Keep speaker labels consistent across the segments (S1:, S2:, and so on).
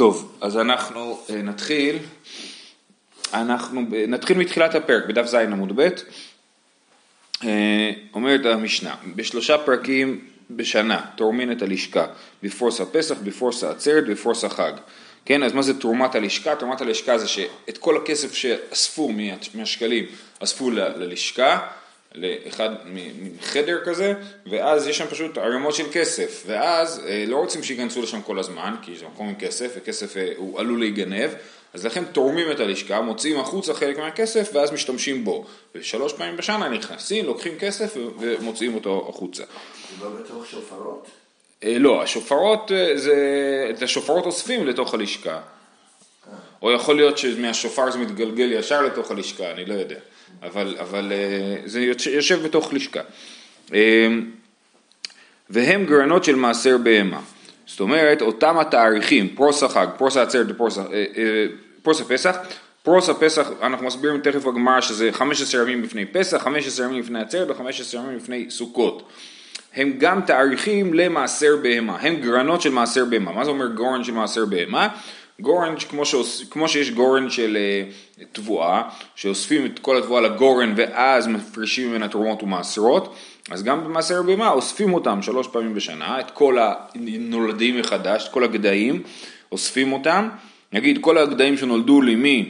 S1: טוב, אז אנחנו אה, נתחיל, אנחנו נתחיל מתחילת הפרק, בדף ז עמוד ב', אה, אומרת המשנה, בשלושה פרקים בשנה תורמין את הלשכה, בפרוס הפסח, בפרוס העצרת, בפרוס החג. כן, אז מה זה תרומת הלשכה? תרומת הלשכה זה שאת כל הכסף שאספו מהשקלים אספו ללשכה, לאחד מחדר כזה, ואז יש שם פשוט ערימות של כסף, ואז אה, לא רוצים שייכנסו לשם כל הזמן, כי זה מקום עם כסף, וכסף אה, הוא עלול להיגנב, אז לכן תורמים את הלשכה, מוציאים החוצה חלק מהכסף, ואז משתמשים בו. ושלוש פעמים בשנה נכנסים, לוקחים כסף ומוציאים אותו החוצה.
S2: זה לא בתוך שופרות?
S1: אה, לא, השופרות, זה, את השופרות אוספים לתוך הלשכה. או יכול להיות שמהשופר זה מתגלגל ישר לתוך הלשכה, אני לא יודע. אבל, אבל אה, זה יושב בתוך לשכה. אה, והם גרנות של מעשר בהמה. זאת אומרת, אותם התאריכים, פרוס החג, פרוס העצרת ופרוס אה, הפסח, פרוס הפסח, אנחנו מסבירים תכף בגמרא שזה 15 ימים לפני פסח, 15 ימים לפני עצרת ו-15 ימים לפני סוכות. הם גם תאריכים למעשר בהמה, הם גרנות של מעשר בהמה. מה זה אומר גורן של מעשר בהמה? גורן, כמו, שאוס, כמו שיש גורן של uh, תבואה, שאוספים את כל התבואה לגורן ואז מפרישים ממנה תרומות ומעשרות, אז גם במעשר בהמה אוספים אותם שלוש פעמים בשנה, את כל הנולדים מחדש, את כל הגדיים, אוספים אותם, נגיד כל הגדיים שנולדו לי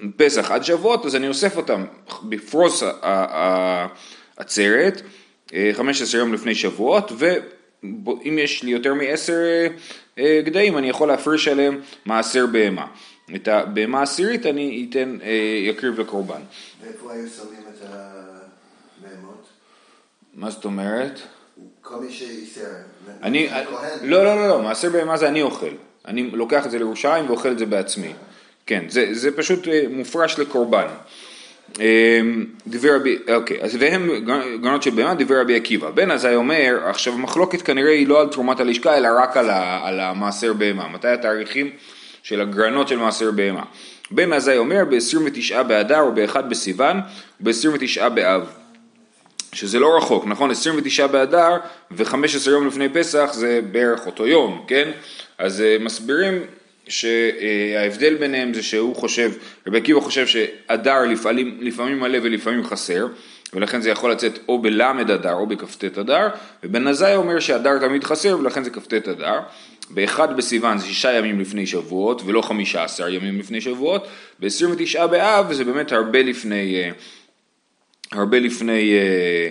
S1: מפסח אה, עד שבועות, אז אני אוסף אותם בפרוס העצרת, 15 אה, יום לפני שבועות, ואם יש לי יותר מעשר אה, גדיים אני יכול להפריש עליהם מעשר בהמה. את הבהמה העשירית אני אתן, אה, יקריב לקורבן.
S2: ואיפה היו שמים את הבהמות?
S1: מה זאת אומרת?
S2: כל מי שייסר.
S1: אני, לא, לא, לא, לא, מעשר בהמה זה אני אוכל. אני לוקח את זה לירושלים ואוכל את זה בעצמי. כן, זה, זה פשוט אה, מופרש לקורבן. אמ, דברי רבי, אוקיי, אז והם גרנות של בהמה, דברי רבי עקיבא. בן עזאי אומר, עכשיו המחלוקת כנראה היא לא על תרומת הלשכה, אלא רק על, על המעשר בהמה. מתי התאריכים של הגרנות של מעשר בהמה? בן עזאי אומר ב-29 באדר או ב-1 בסיוון וב-29 באב. שזה לא רחוק, נכון? 29 באדר ו-15 יום לפני פסח זה בערך אותו יום, כן? אז uh, מסבירים שההבדל ביניהם זה שהוא חושב, רבי עקיבא חושב שאדר לפעמים, לפעמים מלא ולפעמים חסר, ולכן זה יכול לצאת או בלמד אדר או בכ"ט אדר, ובן עזאי אומר שאדר תמיד חסר ולכן זה כ"ט אדר. באחד בסיוון זה שישה ימים לפני שבועות ולא חמישה עשר ימים לפני שבועות, ב-29 באב זה באמת הרבה לפני, אה, הרבה לפני אה,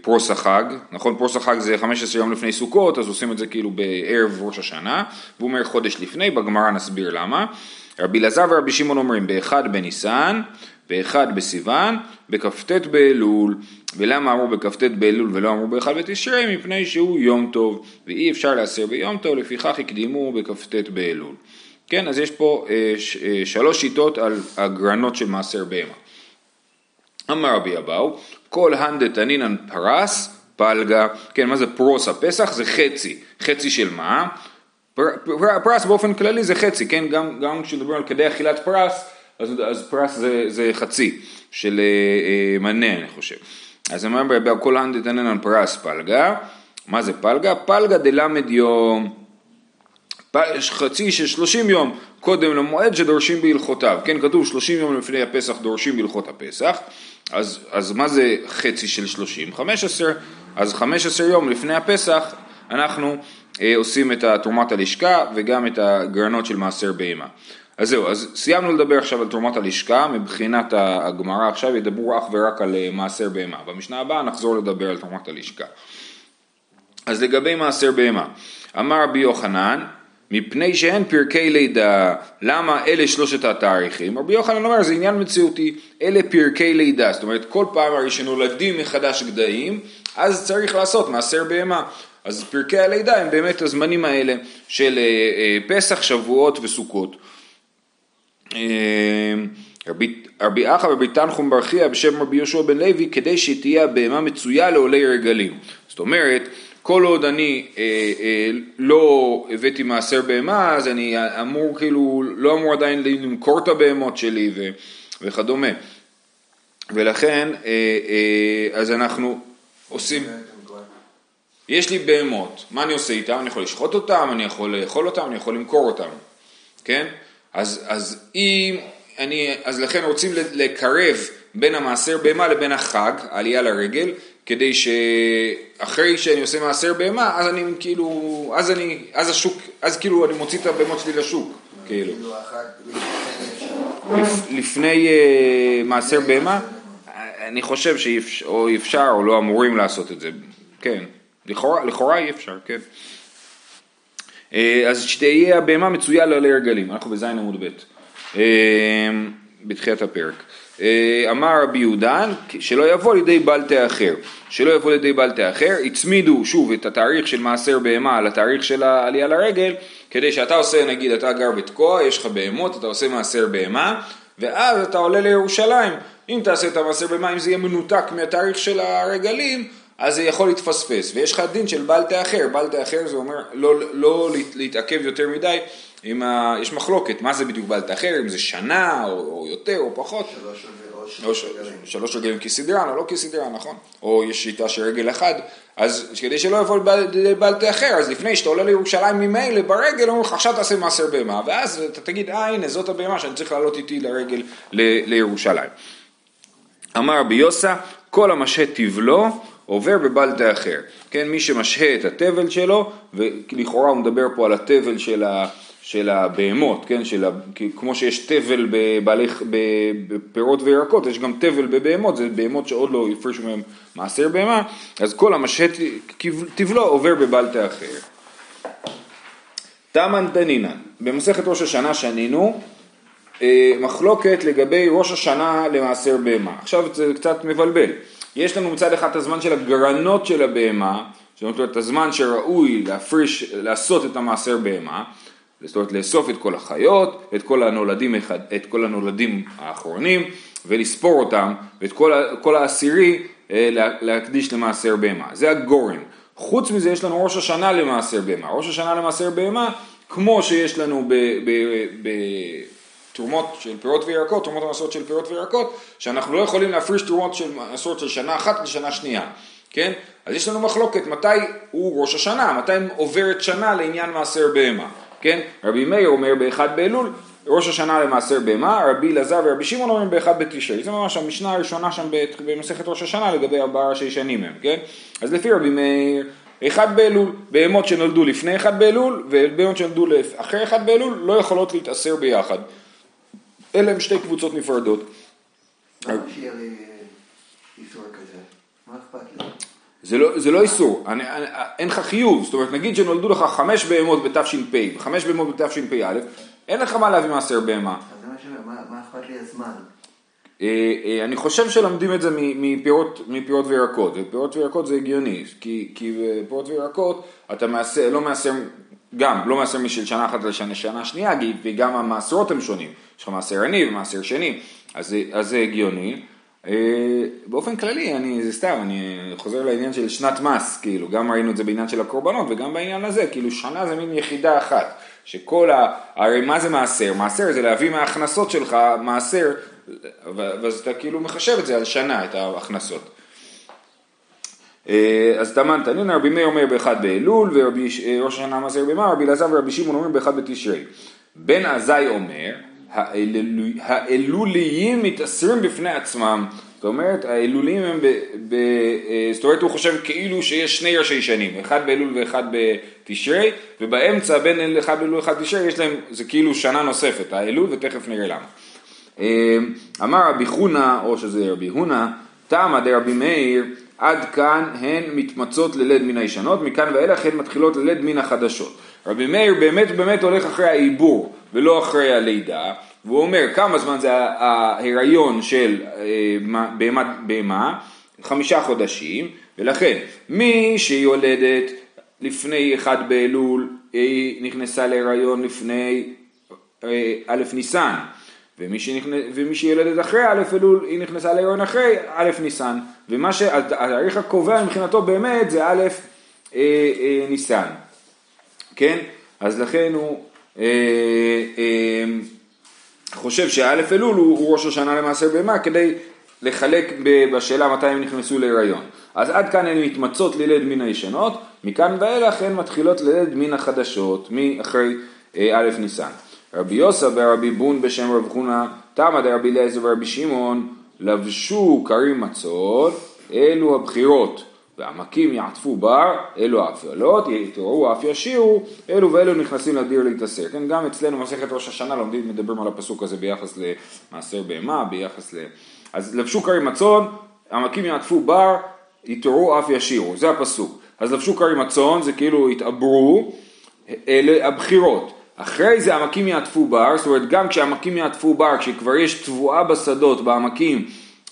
S1: פרוס החג, נכון פרוס החג זה 15 יום לפני סוכות אז עושים את זה כאילו בערב ראש השנה והוא אומר חודש לפני, בגמרא נסביר למה. רבי אלעזר ורבי שמעון אומרים באחד בניסן, באחד בסיוון, בכ"ט באלול, ולמה אמרו בכ"ט באלול ולא אמרו באחד בתשרי? מפני שהוא יום טוב ואי אפשר להסר ביום טוב לפיכך הקדימו בכ"ט באלול. כן, אז יש פה אה, ש, אה, שלוש שיטות על הגרנות של מעשר בהמה. אמר רבי אבהו, כל הן דתנינן פרס, פלגה, כן, מה זה פרוס הפסח? זה חצי, חצי של מה? פר, פר, פרס באופן כללי זה חצי, כן, גם, גם כשמדברים על כדי אכילת פרס, אז, אז פרס זה, זה חצי של אה, אה, מנה, אני חושב. אז אמר רבי אבהו, כל הן דתנינן פרס, פלגה, מה זה פלגה? פלגא דל' יום. חצי של 30 יום קודם למועד שדורשים בהלכותיו, כן כתוב 30 יום לפני הפסח דורשים בהלכות הפסח, אז, אז מה זה חצי של 30? 15, אז 15 יום לפני הפסח אנחנו אה, עושים את תרומת הלשכה וגם את הגרנות של מעשר בהמה. אז זהו, אז סיימנו לדבר עכשיו על תרומת הלשכה, מבחינת הגמרא עכשיו ידברו אך ורק על אה, מעשר בהמה. במשנה הבאה נחזור לדבר על תרומת הלשכה. אז לגבי מעשר בהמה, אמר רבי יוחנן, מפני שאין פרקי לידה, למה אלה שלושת התאריכים? רבי יוחנן אומר זה עניין מציאותי, אלה פרקי לידה, זאת אומרת כל פעם הרי שנולדים מחדש גדיים, אז צריך לעשות מעשר בהמה. אז פרקי הלידה הם באמת הזמנים האלה של אה, אה, פסח, שבועות וסוכות. אה, רבי, רבי אחא ורבי תנחום ברכיה בשם רבי יהושע בן לוי כדי שתהיה הבהמה מצויה לעולי רגלים. זאת אומרת כל עוד אני אה, אה, לא הבאתי מעשר בהמה, אז אני אמור כאילו, לא אמור עדיין למכור את הבהמות שלי ו, וכדומה. ולכן, אה, אה, אז אנחנו עושים... יש לי בהמות, מה אני עושה איתם? אני יכול לשחוט אותם, אני יכול לאכול אותם, אני יכול למכור אותם, כן? אז, אז אם אני, אז לכן רוצים לקרב בין המעשר בהמה לבין החג, העלייה לרגל, כדי שאחרי שאני עושה מעשר בהמה, אז אני כאילו, אז אני, אז השוק, אז כאילו אני מוציא את הבהמות שלי לשוק, כאילו. לפני אה, מעשר בהמה, אני חושב שאו אפשר או לא אמורים לעשות את זה, כן. לכאורה, לכאורה אי אפשר, כן. אה, אז שתהיה הבהמה מצויה לעלי הרגלים, אנחנו בזין עמוד ב', אה, בתחילת הפרק. אה, אמר רבי יהודן, שלא יבוא לידי בל תאחר. שלא יבוא לידי בל תאחר, הצמידו שוב את התאריך של מעשר בהמה לתאריך של העלייה לרגל, כדי שאתה עושה, נגיד, אתה גר בתקוע, יש לך בהמות, אתה עושה מעשר בהמה, ואז אתה עולה לירושלים. אם תעשה את המעשר בהמה, אם זה יהיה מנותק מהתאריך של הרגלים, אז זה יכול להתפספס, ויש לך דין של בל תאחר, בל תאחר זה אומר לא, לא להתעכב יותר מדי, ה... יש מחלוקת, מה זה בדיוק בל תאחר, אם זה שנה או, או יותר או פחות. שלוש או ש... שלוש רגלים כסדרן או לא כסדרן, נכון? או יש שיטה של רגל אחד, אז כדי שלא יבוא בל תאחר, אז לפני שאתה עולה לירושלים ממילא ברגל, אומרים לך עכשיו תעשה מעשר בהמה, ואז אתה תגיד, אה הנה זאת הבהמה שאני צריך לעלות איתי לרגל ל... לירושלים. אמר רבי יוסה, כל המשהה תבלו עובר בבל תאחר. כן, מי שמשהה את התבל שלו, ולכאורה הוא מדבר פה על התבל של, ה, של הבהמות, כן, של ה, כמו שיש תבל בבעלי, בפירות וירקות, יש גם תבל בבהמות, זה בהמות שעוד לא הפרישו מהם מעשר בהמה, אז כל המשהה תבלו עובר בבל תאחר. תמן דנינן, במסכת ראש השנה שנינו, אה, מחלוקת לגבי ראש השנה למעשר בהמה. עכשיו זה קצת מבלבל. יש לנו מצד אחד את הזמן של הגרנות של הבהמה, זאת אומרת את הזמן שראוי להפריש, לעשות את המעשר בהמה, זאת אומרת לאסוף את כל החיות, את כל הנולדים, את כל הנולדים האחרונים ולספור אותם ואת כל, כל העשירי אה, להקדיש למעשר בהמה, זה הגורן. חוץ מזה יש לנו ראש השנה למעשר בהמה, ראש השנה למעשר בהמה כמו שיש לנו ב... ב, ב תרומות של פירות וירקות, תרומות המסורת של פירות וירקות, שאנחנו לא יכולים להפריש תרומות של מסורת של שנה אחת לשנה שנייה, כן? אז יש לנו מחלוקת מתי הוא ראש השנה, מתי עוברת שנה לעניין מעשר בהמה, כן? רבי מאיר אומר באחד באלול, ראש השנה למעשר בהמה, רבי אלעזר ורבי שמעון אומרים באחד בתשרי, זה ממש המשנה הראשונה שם במסכת ראש השנה לגבי ארבעה ראשי שנים הם, כן? אז לפי רבי מאיר אחד באלול, בהמות שנולדו לפני אחד באלול ובהמות שנולדו אחרי אחד באלול לא יכולות להתאסר ביחד. אלה הם שתי קבוצות נפרדות. זה לא, זה לא איסור, אני, אני, אין לך חיוב, זאת אומרת נגיד שנולדו לך חמש בהמות בתש"פ וחמש בהמות בתש"פא, אין לך מה להביא מעשר בהמה.
S2: מה אכפת לי הזמן?
S1: אה, אה, אני חושב שלמדים את זה מפירות, מפירות וירקות, ופירות וירקות זה הגיוני, כי, כי בפירות וירקות אתה מעשר, לא מעשר גם, לא מעשר משל שנה אחת לשנה שנה שנייה, וגם המעשרות הם שונים. יש לך מעשר עני ומעשר שני, אז, אז זה הגיוני. אה, באופן כללי, אני, זה סתם, אני חוזר לעניין של שנת מס, כאילו, גם ראינו את זה בעניין של הקורבנות וגם בעניין הזה, כאילו שנה זה מין יחידה אחת, שכל ה... הרי מה זה מעשר? מעשר זה להביא מההכנסות שלך מעשר, ואז אתה כאילו מחשב את זה על שנה, את ההכנסות. אה, אז תמן תנין רבי מאיר אומר באחד באלול וראש אה, השנה מעשר במה רבי אלעזר ורבי שמעון אומרים באחד בתשרי. בן עזאי אומר האלוליים מתאסרים בפני עצמם זאת אומרת האלוליים הם ב... ב אה, זאת אומרת הוא חושב כאילו שיש שני ראשי שנים אחד באלול ואחד בתשרי ובאמצע בין אחד באלול ואחד בתשרי יש להם זה כאילו שנה נוספת האלול ותכף נראה למה. אמר רבי חונה או שזה רבי הונה תמא דרבי מאיר עד כאן הן מתמצות ללד מן הישנות, מכאן ואילך הן מתחילות ללד מן החדשות. רבי מאיר באמת באמת הולך אחרי העיבור ולא אחרי הלידה, והוא אומר כמה זמן זה ההיריון של אה, בהמה, חמישה חודשים, ולכן מי שיולדת לפני אחד באלול, היא נכנסה להיריון לפני אה, א' ניסן. ומי, שנכנס, ומי שילדת אחרי א' אלול היא נכנסה להיריון אחרי א' ניסן. ומה שהתאריך הקובע מבחינתו באמת זה א' אה, אה, ניסן. כן? אז לכן הוא אה, אה, חושב שא' אלול הוא, הוא ראש השנה למעשה בהמה כדי לחלק בשאלה מתי הם נכנסו להיריון. אז עד כאן הן מתמצות לילד מן הישנות מכאן ואילך הן מתחילות ללד מן החדשות, מאחרי אה, א' ניסן. רבי יוסף ורבי בון בשם רב חונה, תמא דרבי אליעזר ורבי שמעון, לבשו כרים מצות, אלו הבחירות. ועמקים יעטפו בר, אלו האפלות, יתעוררו אף ישירו, אלו ואלו נכנסים לדיר להתעשר. כן, גם אצלנו מסכת ראש השנה לומדים, מדברים על הפסוק הזה ביחס למעשר בהמה, ביחס ל... אז לבשו כרים הצאן, עמקים יעטפו בר, יתעוררו אף ישירו, זה הפסוק. אז לבשו כרים הצאן, זה כאילו התעברו, אלה הבחירות. אחרי זה עמקים יעטפו בר, זאת אומרת גם כשעמקים יעטפו בר, כשכבר יש תבואה בשדות, בעמקים,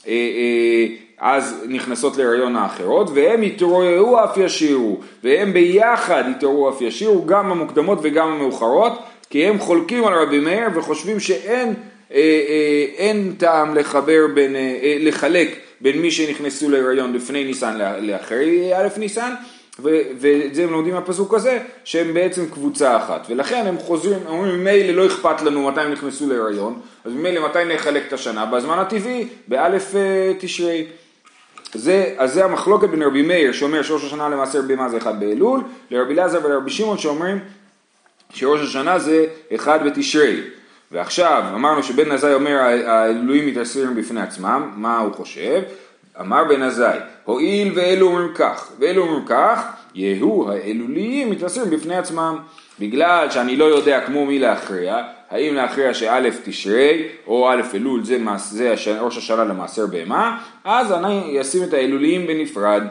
S1: אה, אה, אז נכנסות להריון האחרות, והם יתרועעו אף ישירו, והם ביחד יתרועעו אף ישירו, גם המוקדמות וגם המאוחרות, כי הם חולקים על רבי מאיר וחושבים שאין אה, אה, אין טעם לחבר בין, אה, אה לחלק בין מי שנכנסו להריון לפני ניסן לאחרי א' ניסן, ואת זה הם לומדים מהפסוק הזה, שהם בעצם קבוצה אחת, ולכן הם חוזרים, אומרים ממילא לא אכפת לנו מתי הם נכנסו להיריון, אז ממילא מתי נחלק את השנה? בזמן הטבעי, באלף אה, תשרי. זה, אז זה המחלוקת בין רבי מאיר שאומר שראש השנה למעשר בהמה זה אחד באלול, לרבי אלעזר ולרבי שמעון שאומרים שראש השנה זה אחד בתשרי. ועכשיו אמרנו שבן עזאי אומר האלוהים מתעשרים בפני עצמם, מה הוא חושב? אמר בן עזאי, הואיל ואלו אומרים כך, ואלו אומרים כך, יהיו האלוליים מתעשרים בפני עצמם. בגלל שאני לא יודע כמו מי להכריע, האם להכריע שא' תשרי או א' אלול זה, מס, זה ראש השנה למעשר בהמה, אז אני אשים את האלוליים בנפרד.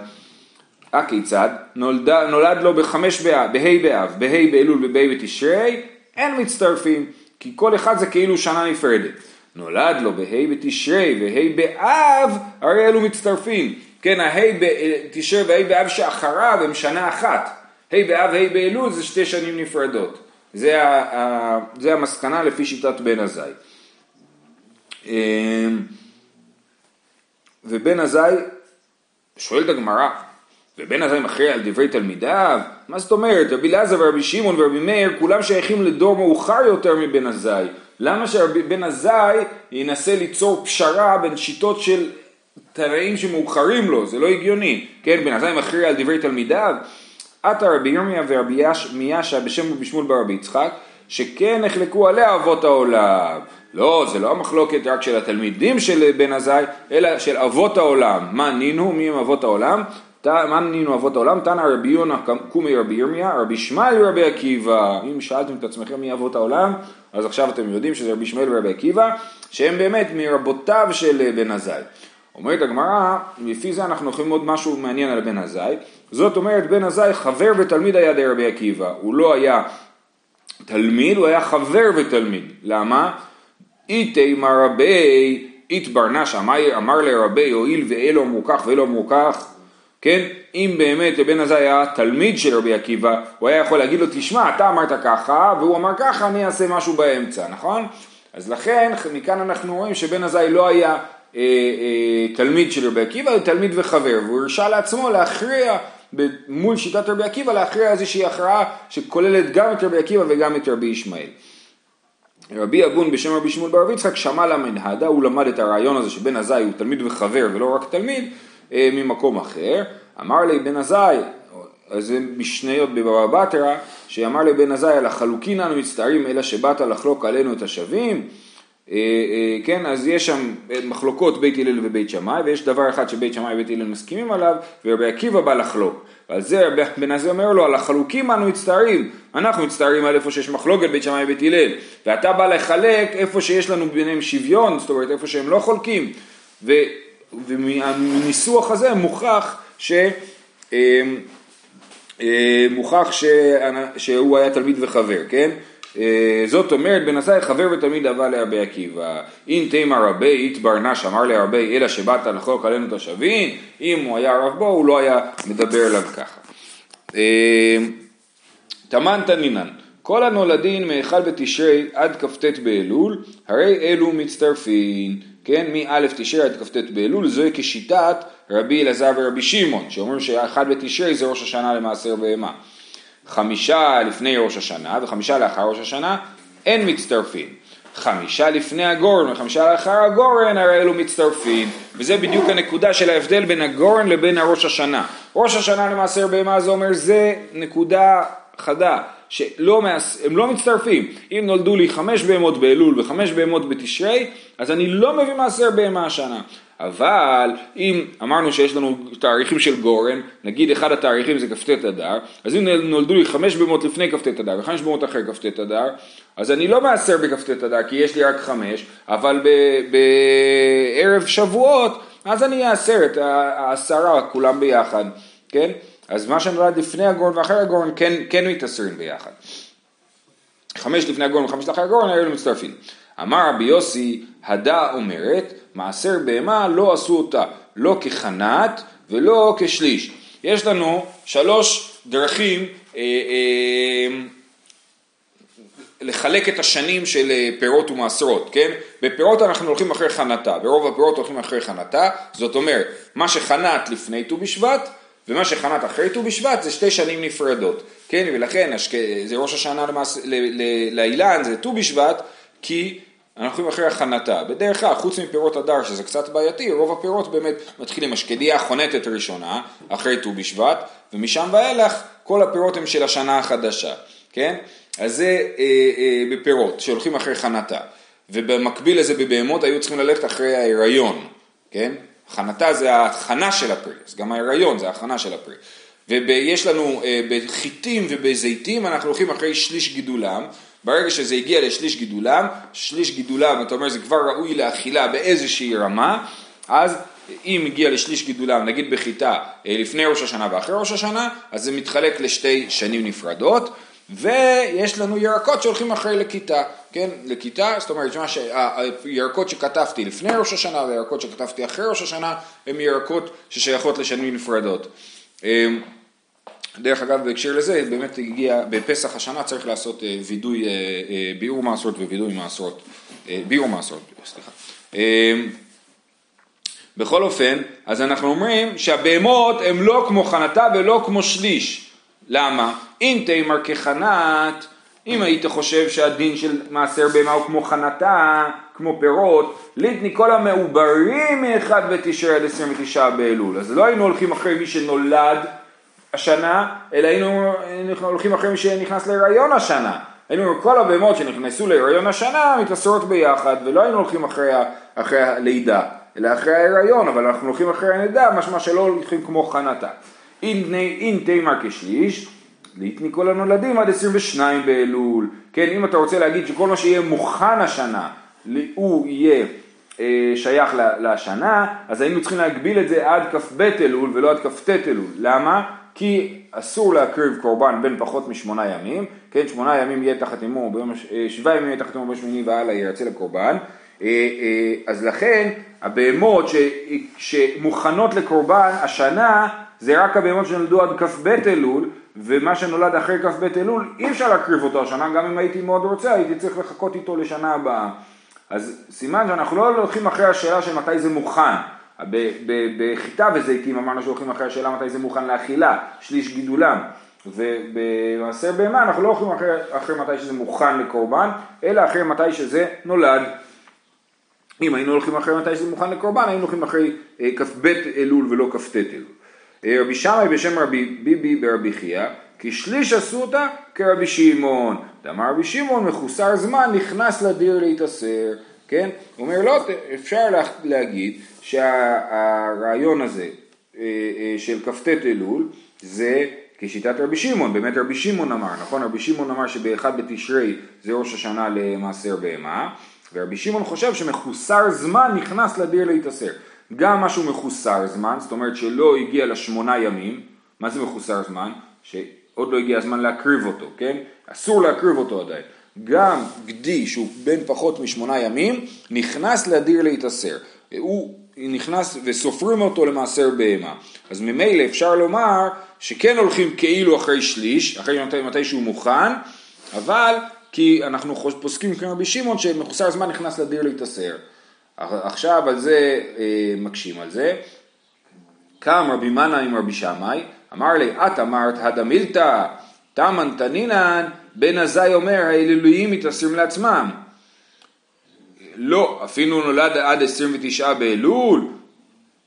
S1: הכיצד? נולד, נולד לו בחמש באב, בה' באב, בה' באלול ובה' בתשרי, אין מצטרפים, כי כל אחד זה כאילו שנה נפרדת. נולד לו בה' בתשרי וה' באב, הרי אלו מצטרפים. כן, הה' בתשרי וה' באב שאחריו הם שנה אחת. ה' באב, ה' באלול זה שתי שנים נפרדות. זה, ה, ה, זה המסקנה לפי שיטת בן עזאי. אמ, ובן עזאי, שואלת הגמרא, ובן עזאי מכריע על דברי תלמידיו? מה זאת אומרת? רבי אלעזר ורבי שמעון ורבי מאיר כולם שייכים לדור מאוחר יותר מבן עזאי. למה שבן עזאי ינסה ליצור פשרה בין שיטות של תנאים שמאוחרים לו? זה לא הגיוני. כן, בן עזאי מכריע על דברי תלמידיו? עתה רבי ירמיה ורבי מיאשה בשם רבי שמואל ברבי יצחק, שכן נחלקו עליה אבות העולם. לא, זה לא המחלוקת רק של התלמידים של בן עזאי, אלא של אבות העולם. מה נינו? מי הם אבות העולם? מה נינו אבות העולם? תנא רבי יונה קומי רבי ירמיה, רבי ישמעאל ורבי עקיבא. אם שאלתם את עצמכם מי אבות העולם, אז עכשיו אתם יודעים שזה רבי ישמעאל ורבי עקיבא, שהם באמת מרבותיו של בן עזאי. אומרת הגמרא, לפי זה אנחנו יכולים ללמוד משהו מעניין על בן עזאי. זאת אומרת, בן עזאי חבר ותלמיד היה דרבי עקיבא. הוא לא היה תלמיד, הוא היה חבר ותלמיד. למה? איתי מרבי, אית ברנשה, אמר לרבי, הואיל ואלו אמרו כך ואלו אמרו כך, כן? אם באמת בן עזאי היה תלמיד של רבי עקיבא, הוא היה יכול להגיד לו, תשמע, אתה אמרת ככה, והוא אמר ככה, אני אעשה משהו באמצע, נכון? אז לכן, מכאן אנחנו רואים שבן עזאי לא היה אה, אה, תלמיד של רבי עקיבא, הוא תלמיד וחבר, והוא הרשה לעצמו להכריע מול שיטת רבי עקיבא, להכריע איזושהי הכרעה שכוללת גם את רבי עקיבא וגם את רבי ישמעאל. רבי אבון בשם רבי שמעון בר יצחק שמע למנהדה, הוא למד את הרעיון הזה שבן עזאי הוא תלמיד וחבר ולא רק תלמיד, ממקום אחר. אמר לי בן עזאי, זה משניות בבבא בתרא, שאמר לבן עזאי על החלוקין אנו מצטערים אלא שבאת לחלוק עלינו את השווים אה, אה, כן, אז יש שם מחלוקות בית הלל ובית שמאי, ויש דבר אחד שבית שמאי ובית הלל מסכימים עליו, ורבי עקיבא בא לחלוק. ועל זה בן עזי אומר לו, על החלוקים אנו מצטערים, אנחנו מצטערים על איפה שיש מחלוקת בית שמאי ובית הלל, ואתה בא לחלק איפה שיש לנו ביניהם שוויון, זאת אומרת איפה שהם לא חולקים, ו, ומניסוח הזה מוכח ש... אה, מוכח ש... שהוא היה תלמיד וחבר, כן? אה, זאת אומרת, בן עשאי חבר ותלמיד אהבה לרבי עקיבא. אם תימא רבי איתברנש אמר לרבי אלא שבאת לחלוק עלינו את השווים, אם הוא היה רב בו הוא לא היה מדבר אליו ככה. אה, תמן תנינן, כל הנולדין מאחד בתשרי עד כ"ט באלול, הרי אלו מצטרפים, כן, מא' תשרי עד כ"ט באלול, זוהי כשיטת רבי אלעזר ורבי שמעון, שאומרים שאחד בתשרי זה ראש השנה למעשר בהמה. חמישה לפני ראש השנה וחמישה לאחר ראש השנה, אין מצטרפים. חמישה לפני הגורן וחמישה לאחר הגורן, הרי אלו מצטרפים. וזה בדיוק הנקודה של ההבדל בין הגורן לבין הראש השנה. ראש השנה למעשר בהמה זה אומר זה נקודה חדה, שהם לא מצטרפים. אם נולדו לי חמש בהמות באלול וחמש בהמות בתשרי, אז אני לא מביא מעשר בהמה השנה. אבל אם אמרנו שיש לנו תאריכים של גורן, נגיד אחד התאריכים זה כ"ט אדר, אז אם נולדו לי חמש בהמות לפני כ"ט אדר וחמש בהמות אחרי כ"ט אדר, אז אני לא מעשר בכ"ט אדר כי יש לי רק חמש, אבל בערב שבועות אז אני אעשר את העשרה כולם ביחד, כן? אז מה שנולד לפני הגורן ואחרי הגורן כן, כן מתעשרים ביחד. חמש לפני הגורן וחמש לאחרי הגורן היו מצטרפים. אמר רבי יוסי, הדה אומרת, מעשר בהמה לא עשו אותה, לא כחנת ולא כשליש. יש לנו שלוש דרכים אה, אה, לחלק את השנים של אה, פירות ומעשרות, כן? בפירות אנחנו הולכים אחרי חנתה, ברוב הפירות הולכים אחרי חנתה, זאת אומרת, מה שחנת לפני ט"ו בשבט ומה שחנת אחרי ט"ו בשבט זה שתי שנים נפרדות, כן? ולכן זה ראש השנה למעש... לאילן, זה ט"ו בשבט, כי אנחנו הולכים אחרי הכנתה. בדרך כלל, חוץ מפירות הדר, שזה קצת בעייתי, רוב הפירות באמת מתחילים, השקדיה חונטת ראשונה, אחרי ט"ו בשבט, ומשם ואילך כל הפירות הם של השנה החדשה, כן? אז זה אה, אה, בפירות, שהולכים אחרי חנתה. ובמקביל לזה בבהמות היו צריכים ללכת אחרי ההיריון, כן? הכנתה זה ההכנה של הפרי, אז גם ההיריון זה ההכנה של הפרי. ויש לנו אה, בחיטים ובזיתים, אנחנו הולכים אחרי שליש גידולם, ברגע שזה הגיע לשליש גידולם, שליש גידולם, אתה אומר זה כבר ראוי לאכילה באיזושהי רמה, אז אם הגיע לשליש גידולם, נגיד בחיטה אה, לפני ראש השנה ואחרי ראש השנה, אז זה מתחלק לשתי שנים נפרדות, ויש לנו ירקות שהולכים אחרי לכיתה, כן, לכיתה, זאת אומרת, הירקות שכתבתי לפני ראש השנה והירקות שכתבתי אחרי ראש השנה, הם ירקות ששייכות לשנים נפרדות. אמ, דרך אגב, בהקשר לזה, באמת הגיע, בפסח השנה צריך לעשות אה, וידוי, אה, אה, ביאור מעשרות ווידוי מעשרות, ביאור מעשרות, סליחה. אמ, בכל אופן, אז אנחנו אומרים שהבהמות הן לא כמו חנתה ולא כמו שליש. למה? אם תימר כחנת, אם היית חושב שהדין של מעשר בהמה הוא כמו חנתה, כמו פירות, ליטני כל המעוברים מ-1 בתשרי עד 29 באלול. אז לא היינו הולכים אחרי מי שנולד השנה, אלא היינו הולכים אחרי מי שנכנס להיריון השנה. היינו כל הבהמות שנכנסו להיריון השנה מתעשרות ביחד, ולא היינו הולכים אחרי, אחרי הלידה, אלא אחרי ההיריון, אבל אנחנו הולכים אחרי הלידה, משמע שלא הולכים כמו חנתה. אין תימר כשליש, ליתני כל הנולדים עד 22 באלול. כן, אם אתה רוצה להגיד שכל מה שיהיה מוכן השנה, הוא יהיה אה, שייך לשנה, אז היינו צריכים להגביל את זה עד כ"ב אלול ולא עד כ"ט אלול. למה? כי אסור להקריב קורבן בין פחות משמונה ימים, כן, שמונה ימים יהיה תחת אימו, אה, שבעה ימים יהיה תחת אימו בשמיני והלאה ירצה לקורבן, אה, אה, אז לכן הבהמות שמוכנות לקורבן השנה זה רק הבהמות שנולדו עד כ"ב אלול, ומה שנולד אחרי כ"ב אלול אי אפשר להקריב אותו השנה, גם אם הייתי מאוד רוצה הייתי צריך לחכות איתו לשנה הבאה. אז סימן שאנחנו לא הולכים אחרי השאלה של מתי זה מוכן. בחיטה וזיתים אמרנו שהולכים אחרי השאלה מתי זה מוכן לאכילה, שליש גידולם. ובמעשר בהמה אנחנו לא הולכים אחרי, אחרי מתי שזה מוכן לקורבן, אלא אחרי מתי שזה נולד. אם היינו הולכים אחרי מתי שזה מוכן לקורבן, היינו הולכים אחרי אה, כ"ב אלול ולא כ"ט אלול. אה, רבי שמאי בשם רבי ביבי ברבי חייא, כי שליש עשו אותה כרבי שמעון. דאמר רבי שמעון מחוסר זמן נכנס לדיר להתעשר. כן? הוא אומר לא, אפשר להגיד שהרעיון הזה אה, אה, של כ"ט אלול זה כשיטת רבי שמעון, באמת רבי שמעון אמר, נכון? רבי שמעון אמר שבאחד בתשרי זה ראש השנה למעשר בהמה, ורבי שמעון חושב שמחוסר זמן נכנס לדיר להתעשר. גם משהו מחוסר זמן, זאת אומרת שלא הגיע לשמונה ימים, מה זה מחוסר זמן? שעוד לא הגיע הזמן להקריב אותו, כן? אסור להקריב אותו עדיין. גם גדי שהוא בן פחות משמונה ימים, נכנס לדיר להתעשר. הוא נכנס וסופרים אותו למעשר בהמה. אז ממילא אפשר לומר שכן הולכים כאילו אחרי שליש, אחרי מתי, מתי שהוא מוכן, אבל כי אנחנו פוסקים כמו רבי שמעון שמחוסר זמן נכנס לדיר להתעשר. עכשיו על זה אה, מקשים על זה. קם רבי מנה עם רבי שמאי, אמר לי, את אמרת הדמילתא, תמן תנינן, בן עזאי אומר, האלילויים מתעשרים לעצמם. לא, אפילו נולד עד 29 באלול,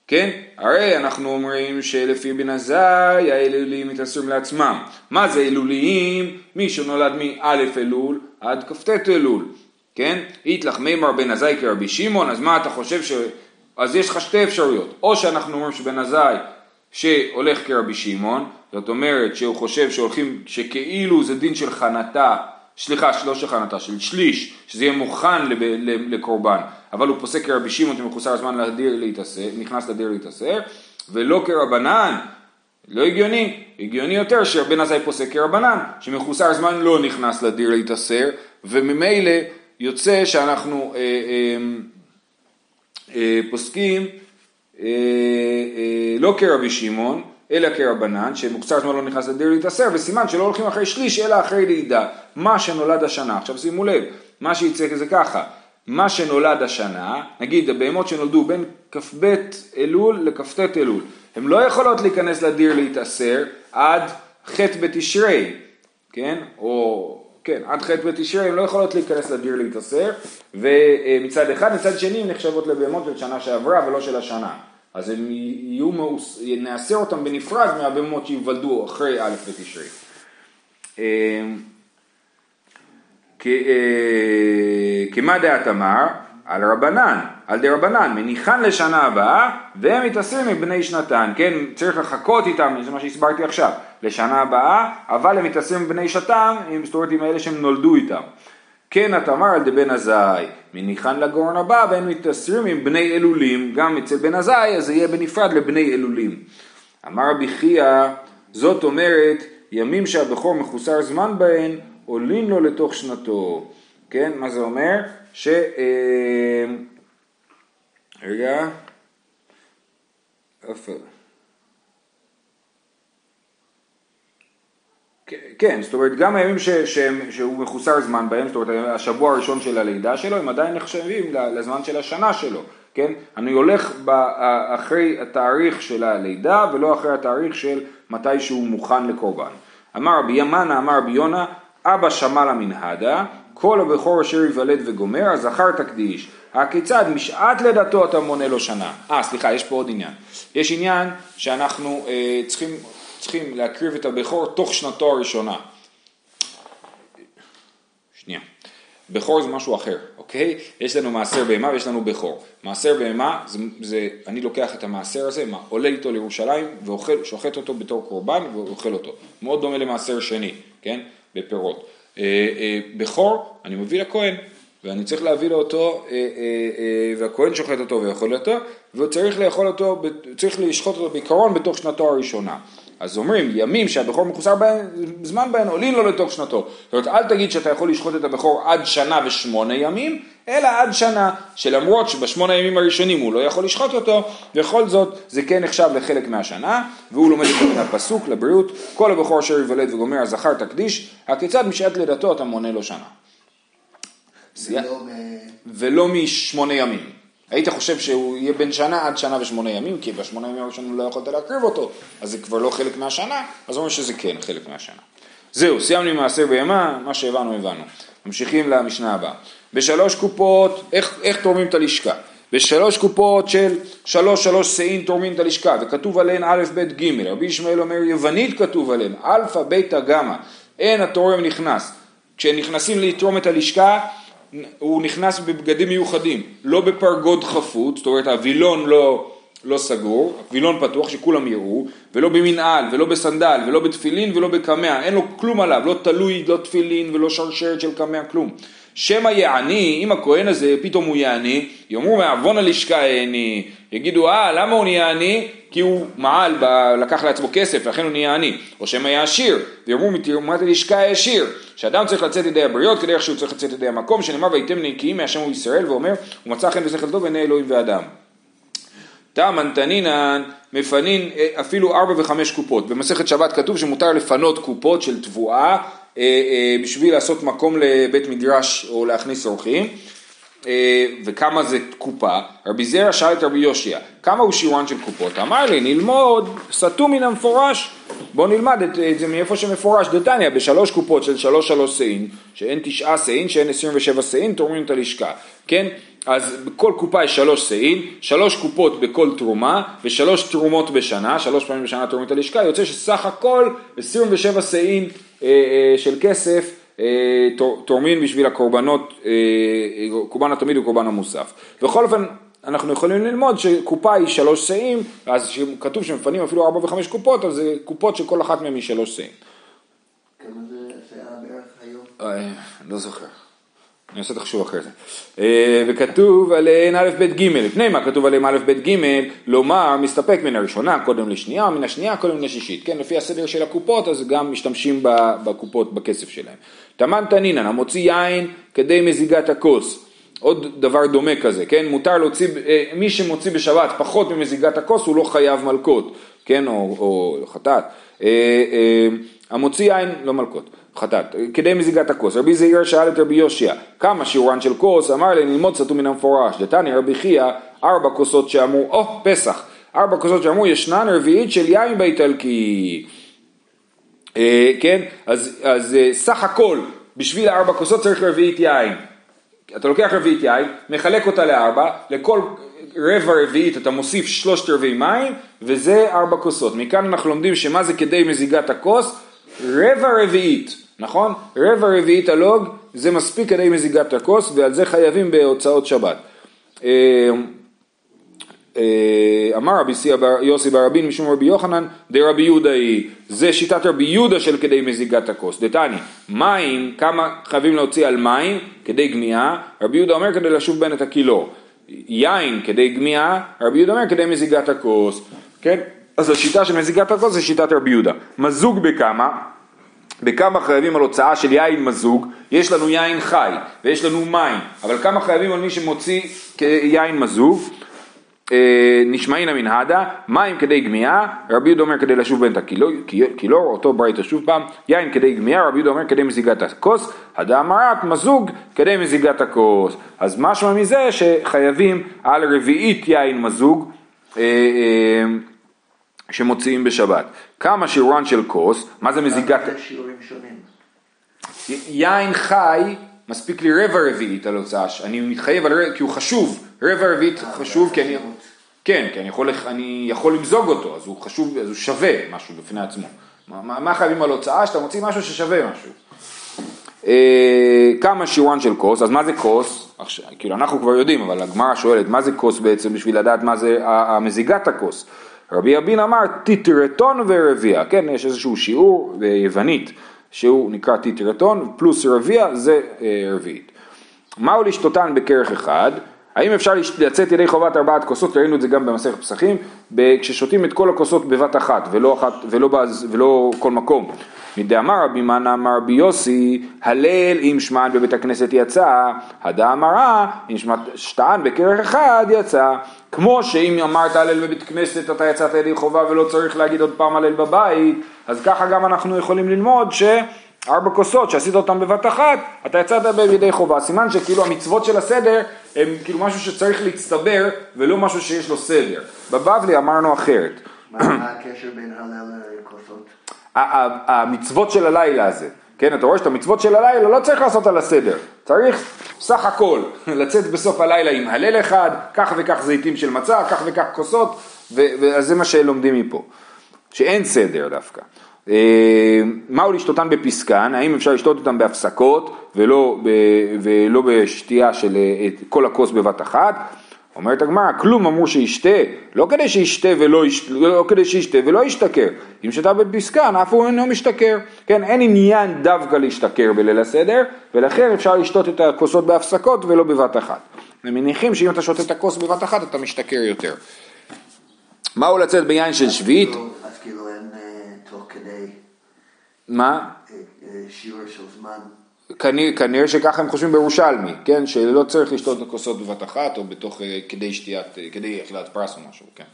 S1: כן? הרי אנחנו אומרים שלפי בן עזאי האלולים מתאסרים לעצמם. מה זה אלוליים? מי שנולד מא' אלול עד כ"ט אלול, כן? איתלך מימר בן עזאי כרבי שמעון, אז מה אתה חושב ש... אז יש לך שתי אפשרויות, או שאנחנו אומרים שבן עזאי שהולך כרבי שמעון, זאת אומרת שהוא חושב שהולכים, שכאילו זה דין של חנתה, סליחה, לא של חנתה, של שליש, שזה יהיה מוכן לב, לקורבן, אבל הוא פוסק כרבי שמעון שמחוסר הזמן לדיר להתאסר, נכנס לדיר להתאסר, ולא כרבנן, לא הגיוני, הגיוני יותר שבן עזאי פוסק כרבנן, שמחוסר זמן לא נכנס לדיר להתאסר, וממילא יוצא שאנחנו אה, אה, אה, פוסקים אה, אה, לא כרבי שמעון, אלא כרבנן, שמוקצר זמן לא נכנס לדיר להתאסר, וסימן שלא הולכים אחרי שליש, אלא אחרי לידה. מה שנולד השנה, עכשיו שימו לב, מה שיצא זה ככה, מה שנולד השנה, נגיד הבהמות שנולדו בין כ"ב אלול לכ"ט אלול, הן לא יכולות להיכנס לדיר להתאסר עד ח' בתשרי, כן? או כן, עד ח' בתשרי הן לא יכולות להיכנס לדיר להתאסר, ומצד אחד, מצד שני הן נחשבות לבהמות של שנה שעברה ולא של השנה. אז הם יהיו, מאוס... נאסר אותם בנפרד מהבהמות שיוולדו אחרי א' בתשרי. אמ, אה, כמה דעת אמר? על רבנן, על דה רבנן, מניחן לשנה הבאה והם מתאסרים מבני שנתן, כן, צריך לחכות איתם, זה מה שהסברתי עכשיו, לשנה הבאה, אבל הם מתאסרים מבני שנתן, זאת אומרת עם אלה שהם נולדו איתם. כן התמר על דבן עזאי, מניחן לגורן הבא והם מתאסרים עם בני אלולים, גם אצל בן עזאי אז זה יהיה בנפרד לבני אלולים. אמר רבי חייא, זאת אומרת ימים שהבכור מחוסר זמן בהן עולים לו לתוך שנתו. כן, מה זה אומר? ש... אה, רגע, איפה? כן, זאת אומרת גם הימים ש, ש, שהוא מחוסר זמן בהם, זאת אומרת השבוע הראשון של הלידה שלו, הם עדיין נחשבים לזמן של השנה שלו, כן? אני הולך אחרי התאריך של הלידה ולא אחרי התאריך של מתי שהוא מוכן לקורבן. אמר רבי ימנה, אמר רבי יונה, אבא שמע למנהדה, כל הבכור אשר ייוולד וגומר, הזכר תקדיש. הכיצד משעת לידתו אתה מונה לו שנה. אה, סליחה, יש פה עוד עניין. יש עניין שאנחנו אה, צריכים צריכים להקריב את הבכור תוך שנתו הראשונה. שנייה. בכור זה משהו אחר, אוקיי? יש לנו מעשר בהמה ויש לנו בכור. מעשר בהמה, זה, זה, אני לוקח את המעשר הזה, מה, עולה איתו לירושלים ושוחט אותו בתור קורבן ואוכל אותו. מאוד דומה למעשר שני, כן? בפירות. אה, אה, בכור, אני מביא לכהן, ואני צריך להביא לו אותו, אה, והכהן שוחט אותו ויאכול אותו, והוא צריך לאכול אותו, צריך לשחוט אותו בעיקרון בתוך שנתו הראשונה. אז אומרים, ימים שהבכור מחוסר בהן, זמן בהן עולים לו לתוך שנתו. זאת אומרת, אל תגיד שאתה יכול לשחוט את הבכור עד שנה ושמונה ימים, אלא עד שנה, שלמרות שבשמונה הימים הראשונים הוא לא יכול לשחוט אותו, בכל זאת זה כן נחשב לחלק מהשנה, והוא לומד את הפסוק לבריאות, כל הבכור אשר יוולד וגומר הזכר תקדיש, הכיצד משעת לידתו אתה מונה לו שנה. ולא, ולא משמונה ימים. היית חושב שהוא יהיה בן שנה עד שנה ושמונה ימים, כי בשמונה ימים הראשונים לא יכולת להקריב אותו, אז זה כבר לא חלק מהשנה, אז אומרים שזה כן חלק מהשנה. זהו, סיימנו עם מעשר בהמה, מה שהבנו הבנו. ממשיכים למשנה הבאה. בשלוש קופות, איך, איך תורמים את הלשכה? בשלוש קופות של שלוש שלוש סאים תורמים את הלשכה, וכתוב עליהן א', ב', ג', רבי ישמעאל אומר יוונית כתוב עליהן, אלפא, ביתא, גמא, אין התורם נכנס. כשנכנסים לתרום את הלשכה, הוא נכנס בבגדים מיוחדים, לא בפרגוד חפות, זאת אומרת הווילון לא, לא סגור, וילון פתוח שכולם יראו, ולא במנעל, ולא בסנדל, ולא בתפילין, ולא בקמע, אין לו כלום עליו, לא תלוי, לא תפילין, ולא שרשרת של קמע, כלום. שמא יעני, אם הכהן הזה פתאום הוא יעני, יאמרו מעוון הלשכה העני, יגידו אה למה הוא נהיה עני? כי הוא מעל, ב... לקח לעצמו כסף ולכן הוא נהיה עני, או שמא היה עשיר, ויאמרו מתרומת הלשכה העשיר, שאדם צריך לצאת ידי הבריות כדרך שהוא צריך לצאת ידי המקום, שנאמר ויתם נקיים מהשם ישראל, ואומר הוא מצא חן ושכל טוב בעיני אלוהים ואדם. תמן תנינן מפנין אה, אפילו ארבע וחמש קופות. במסכת שבת כתוב שמותר לפנות קופות של תבואה אה, אה, בשביל לעשות מקום לבית מדרש או להכניס אורחים. וכמה זה קופה? רבי זרע שאל את רבי יושיע, כמה הוא שיעורן של קופות? אמר לי, נלמוד, סטו מן המפורש. בוא נלמד את, את זה מאיפה שמפורש, דתניא, בשלוש קופות של שלוש שלוש שאים, שאין תשעה שאים, שאין עשרים ושבע שאים, תורמים את הלשכה, כן? אז בכל קופה יש שלוש שאים, שלוש קופות בכל תרומה ושלוש תרומות בשנה, שלוש פעמים בשנה תרומית הלשכה, יוצא שסך הכל 27 שאים אה, אה, של כסף אה, תורמים בשביל הקורבנות, אה, קורבן התמיד וקורבן המוסף. בכל אופן, אנחנו יכולים ללמוד שקופה היא שלוש שאים, אז כתוב שמפנים אפילו ארבע וחמש קופות, אז זה קופות שכל אחת מהן היא שלוש שאים.
S2: כמה זה היה בערך היום?
S1: אה, לא זוכר. אני עושה את החישוב אחרי זה. אה, וכתוב עליהן א' ב' ג', לפני מה כתוב עליהן א' ב' ג', לומר מסתפק מן הראשונה קודם לשנייה, מן השנייה קודם לשישית. כן, לפי הסדר של הקופות אז גם משתמשים בקופות בכסף שלהם. תמן תנינן, המוציא יין כדי מזיגת הכוס. עוד דבר דומה כזה, כן? מותר להוציא, אה, מי שמוציא בשבת פחות ממזיגת הכוס הוא לא חייב מלקות, כן? או, או חטאת. אה, המוציא יין, לא מלקות. חטאת, כדי מזיגת הכוס. רבי זעיר שאל את רבי יושיע, כמה שיעורן של כוס? אמר לי, ללמוד סתום מן המפורש. דתני רבי חייא, ארבע כוסות שאמרו, או, oh, פסח. ארבע כוסות שאמרו, ישנן רביעית של יין באיטלקי. אה, כן, אז, אז אה, סך הכל, בשביל ארבע כוסות צריך רביעית יין. אתה לוקח רביעית יין, מחלק אותה לארבע, לכל רבע רביעית אתה מוסיף שלושת רבעי מים, וזה ארבע כוסות. מכאן אנחנו לומדים שמה זה כדי מזיגת הכוס? רבע רביעית, נכון? רבע רביעית הלוג זה מספיק כדי מזיגת הכוס ועל זה חייבים בהוצאות שבת. אה, אה, אמר רבי יוסי ברבין משום רבי יוחנן דרבי יהודה היא, זה שיטת רבי יהודה של כדי מזיגת הכוס. דתני, מים, כמה חייבים להוציא על מים כדי גמיהה, רבי יהודה אומר כדי לשוב בין את הקילור. יין כדי גמיהה, רבי יהודה אומר כדי מזיגת הכוס. כן? אז השיטה של מזיגת הכוס זה שיטת רבי יהודה. מזוג בכמה? בכמה חייבים על הוצאה של יין מזוג, יש לנו יין חי ויש לנו מים, אבל כמה חייבים על מי שמוציא יין מזוג? אה, נשמעין המנהדה, מים כדי גמיהה, רבי יהודה אומר כדי לשוב בין הקילור, אותו ברייתא שוב פעם, יין כדי גמיהה, רבי יהודה אומר כדי מזיגת הכוס, הדם רק מזוג כדי מזיגת הכוס. אז משמע מזה שחייבים על רביעית יין מזוג, אה, אה, שמוציאים בשבת. כמה שיעורן של כוס, מה זה מזיגת... יין חי, מספיק לי רבע רביעית על הוצאה, אני מתחייב על רבע, כי הוא חשוב, רבע רביעית אה, חשוב, כי אני... כן, כי אני יכול, אני יכול למזוג אותו, אז הוא חשוב, אז הוא שווה משהו בפני עצמו. מה, מה חייבים על הוצאה? שאתה מוציא משהו ששווה משהו. אה, כמה שיעורן של כוס, אז מה זה כוס? עכשיו, כאילו אנחנו כבר יודעים, אבל הגמרא שואלת, מה זה כוס בעצם בשביל לדעת מה זה המזיגת הכוס? רבי אבין אמר טיטרטון ורביע, כן, יש איזשהו שיעור ביוונית שהוא נקרא טיטרטון פלוס רביע זה אה, רביעית. מהו לשתותן בכרך אחד? האם אפשר לצאת ידי חובת ארבעת כוסות, ראינו את זה גם במסכת פסחים, כששותים את כל הכוסות בבת אחת ולא, אחת, ולא, בז, ולא כל מקום. מדאמר רבי מנה אמר רבי יוסי, הלל אם שמען בבית הכנסת יצא, הדאמרה אם שטען בכרך אחד יצא. כמו שאם אמרת הלל בבית כנסת אתה יצאת ידי חובה ולא צריך להגיד עוד פעם הלל בבית, אז ככה גם אנחנו יכולים ללמוד ש... ארבע כוסות שעשית אותן בבת אחת, אתה יצאת בידי חובה. סימן שכאילו המצוות של הסדר הם כאילו משהו שצריך להצטבר ולא משהו שיש לו סדר. בבבלי אמרנו אחרת.
S2: מה הקשר בין הלל לכוסות?
S1: המצוות של הלילה הזה. כן, אתה רואה שאת המצוות של הלילה לא צריך לעשות על הסדר, צריך סך הכל לצאת בסוף הלילה עם הלל אחד, כך וכך זיתים של מצה, כך וכך כוסות, וזה מה שלומדים מפה, שאין סדר דווקא. אה, מהו לשתותן בפסקן, האם אפשר לשתות אותן בהפסקות ולא, ב, ולא בשתייה של אה, כל הכוס בבת אחת? אומרת הגמרא, כלום אמרו שישתה, לא כדי שישתה ולא, לא כדי שישתה ולא ישתכר. אם שתה בפסקן, אף הוא אינו משתכר. כן, אין עניין דווקא להשתכר בליל הסדר, ולכן אפשר לשתות את הכוסות בהפסקות ולא בבת אחת. הם מניחים שאם אתה שותה את הכוס בבת אחת, אתה משתכר יותר. מהו לצאת ביין של שביעית?
S2: אז כאילו אין אה, תוך כדי...
S1: מה?
S2: אה, אה, שיעור של זמן.
S1: כנראה, כנראה שככה הם חושבים בירושלמי, כן? שלא צריך לשתות כוסות בבת אחת או בתוך, כדי שתיית, כדי אכילת פרס או משהו, כן.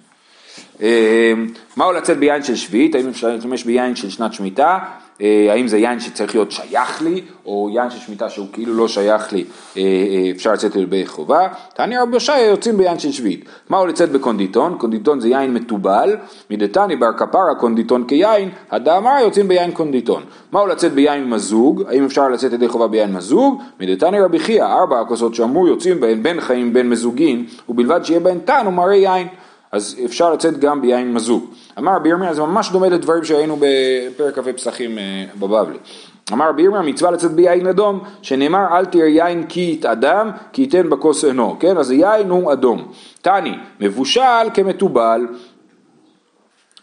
S1: אה, מהו לצאת ביין של שביעית, האם אפשר להשתמש ביין של שנת שמיטה, אה, האם זה יין שצריך להיות שייך לי, או יין של שמיטה שהוא כאילו לא שייך לי, אה, אפשר לצאת ידי חובה. תעני רבי הושעיה יוצאים ביין של שביעית. מהו לצאת בקונדיטון? קונדיטון זה יין מתובל, מדתני בר קפרא קונדיטון כיין, הדאמר יוצאים ביין קונדיטון. מהו לצאת ביין מזוג? האם אפשר לצאת ידי חובה ביין מזוג? מדתני רבי חייא, ארבע הכוסות שאמרו יוצאים בהן בין חיים בין מזוגין, ובלבד שיהיה בהן טעם ומראה יין. אז אפשר לצאת גם ביין מזוג. אמר רבי ירמיה זה ממש דומה לדברים שראינו בפרק כ"ה פסחים אה, בבבלי. אמר רבי ירמיה מצווה לצאת ביין אדום, שנאמר אל תראה יין כי יתאדם, כי ייתן בכוס עינו, כן? אז יין הוא אדום. תני, מבושל כמתובל,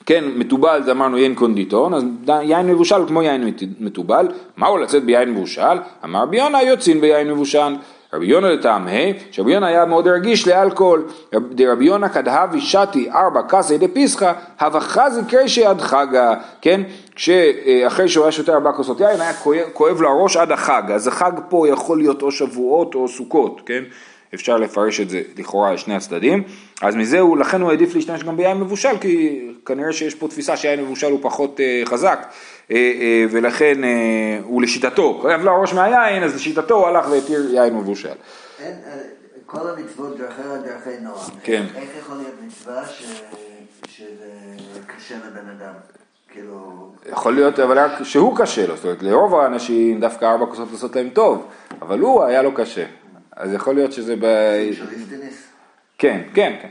S1: כן, מתובל זה אמרנו יין קונדיטון, אז יין מבושל כמו יין מתובל, מהו לצאת ביין מבושל? אמר רבי יונה יוצאים ביין מבושל. רבי יונה לטעם ה', שרבי יונה היה מאוד רגיש לאלכוהול. דרבי יונה כדהבי שתי ארבע כסי דפיסחא, הווה חזי קרשי עד חגה, כן? כשאחרי שהוא היה שותה ארבע כוסות יין, היה כואב, כואב לו הראש עד החג. אז החג פה יכול להיות או שבועות או סוכות, כן? אפשר לפרש את זה לכאורה לשני הצדדים, אז מזה הוא, לכן הוא העדיף להשתמש גם ביין מבושל, כי כנראה שיש פה תפיסה שיין מבושל הוא פחות אה, חזק, אה, אה, ולכן אה, הוא לשיטתו, כואב לו הראש מהיין, אז לשיטתו הוא הלך והתיר יין מבושל.
S2: אין, אה, כל המצוות דרכי דרכי נועם,
S1: כן.
S2: איך יכול להיות מצווה ש... שזה קשה לבן אדם? כאילו...
S1: יכול להיות, אבל רק שהוא קשה לו, זאת אומרת, לרוב האנשים דווקא ארבע כוסות לעשות להם טוב, אבל הוא היה לו קשה. אז יכול להיות שזה ב... כן, כן, כן.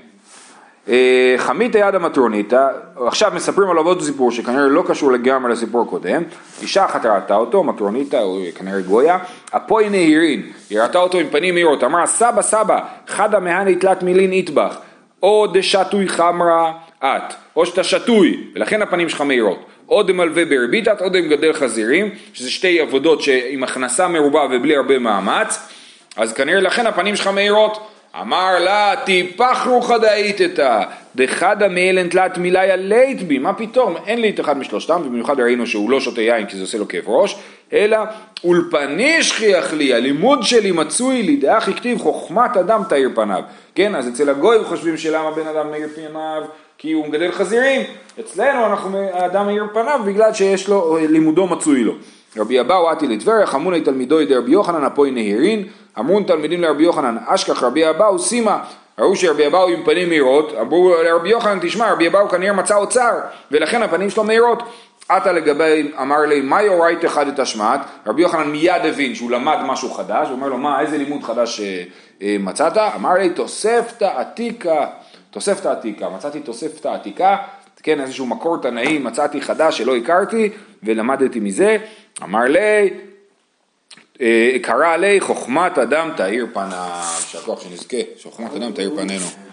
S1: אה, חמית היד המטרוניתא, עכשיו מספרים עליו עוד סיפור שכנראה לא קשור לגמרי לסיפור הקודם, אישה אחת ראתה אותו, מטרוניתא, הוא כנראה גויה, אפוי נהירין, היא ראתה אותו עם פנים מהירות, אמרה סבא סבא, חדה מהני תלת מילין איטבח, או דשתוי חמרה את, או שאתה שתוי, ולכן הפנים שלך מהירות, או דמלווה ברביתת, או דמגדל חזירים, שזה שתי עבודות עם הכנסה מרובה ובלי הרבה מאמץ, אז כנראה לכן הפנים שלך מהירות. אמר לה טיפח רוחא דאיתתא דחדא מאלן תלת מיליה לית בי. מה פתאום? אין לי את אחד משלושתם ובמיוחד ראינו שהוא לא שותה יין כי זה עושה לו כאב ראש אלא אולפני שכיח לי הלימוד שלי מצוי לי דאח הכתיב חוכמת אדם תאיר פניו. כן אז אצל הגויים חושבים שלמה בן אדם מאיר פניו? כי הוא מגדל חזירים. אצלנו אנחנו האדם מאיר פניו בגלל שיש לו לימודו מצוי לו רבי אבאו עתי לטבריה חמוני תלמידוי דרבי יוחנן אפוי נהירין. אמרו תלמידים לרבי יוחנן אשכח רבי אבאו סימה ראו שרבי אבאו עם פנים מהירות אמרו לרבי יוחנן תשמע רבי אבאו כנראה מצא אוצר ולכן הפנים שלו מהירות. עתה לגבי אמר לי מה יורייתא חד השמעת? רבי יוחנן מיד הבין שהוא למד משהו חדש הוא אומר לו מה איזה לימוד חדש אה, אה, מצאת? אמר לי תוספתא עתיקה תוספתא עתיקה מצאתי תוספתא עתיקה כן איזשהו מקור תנאי מצאתי חדש שלא הכרתי ולמדתי מזה. אמר לי קרא עלי חוכמת אדם תאיר פניו, שהכוח שנזכה, שחוכמת אדם תאיר פנינו.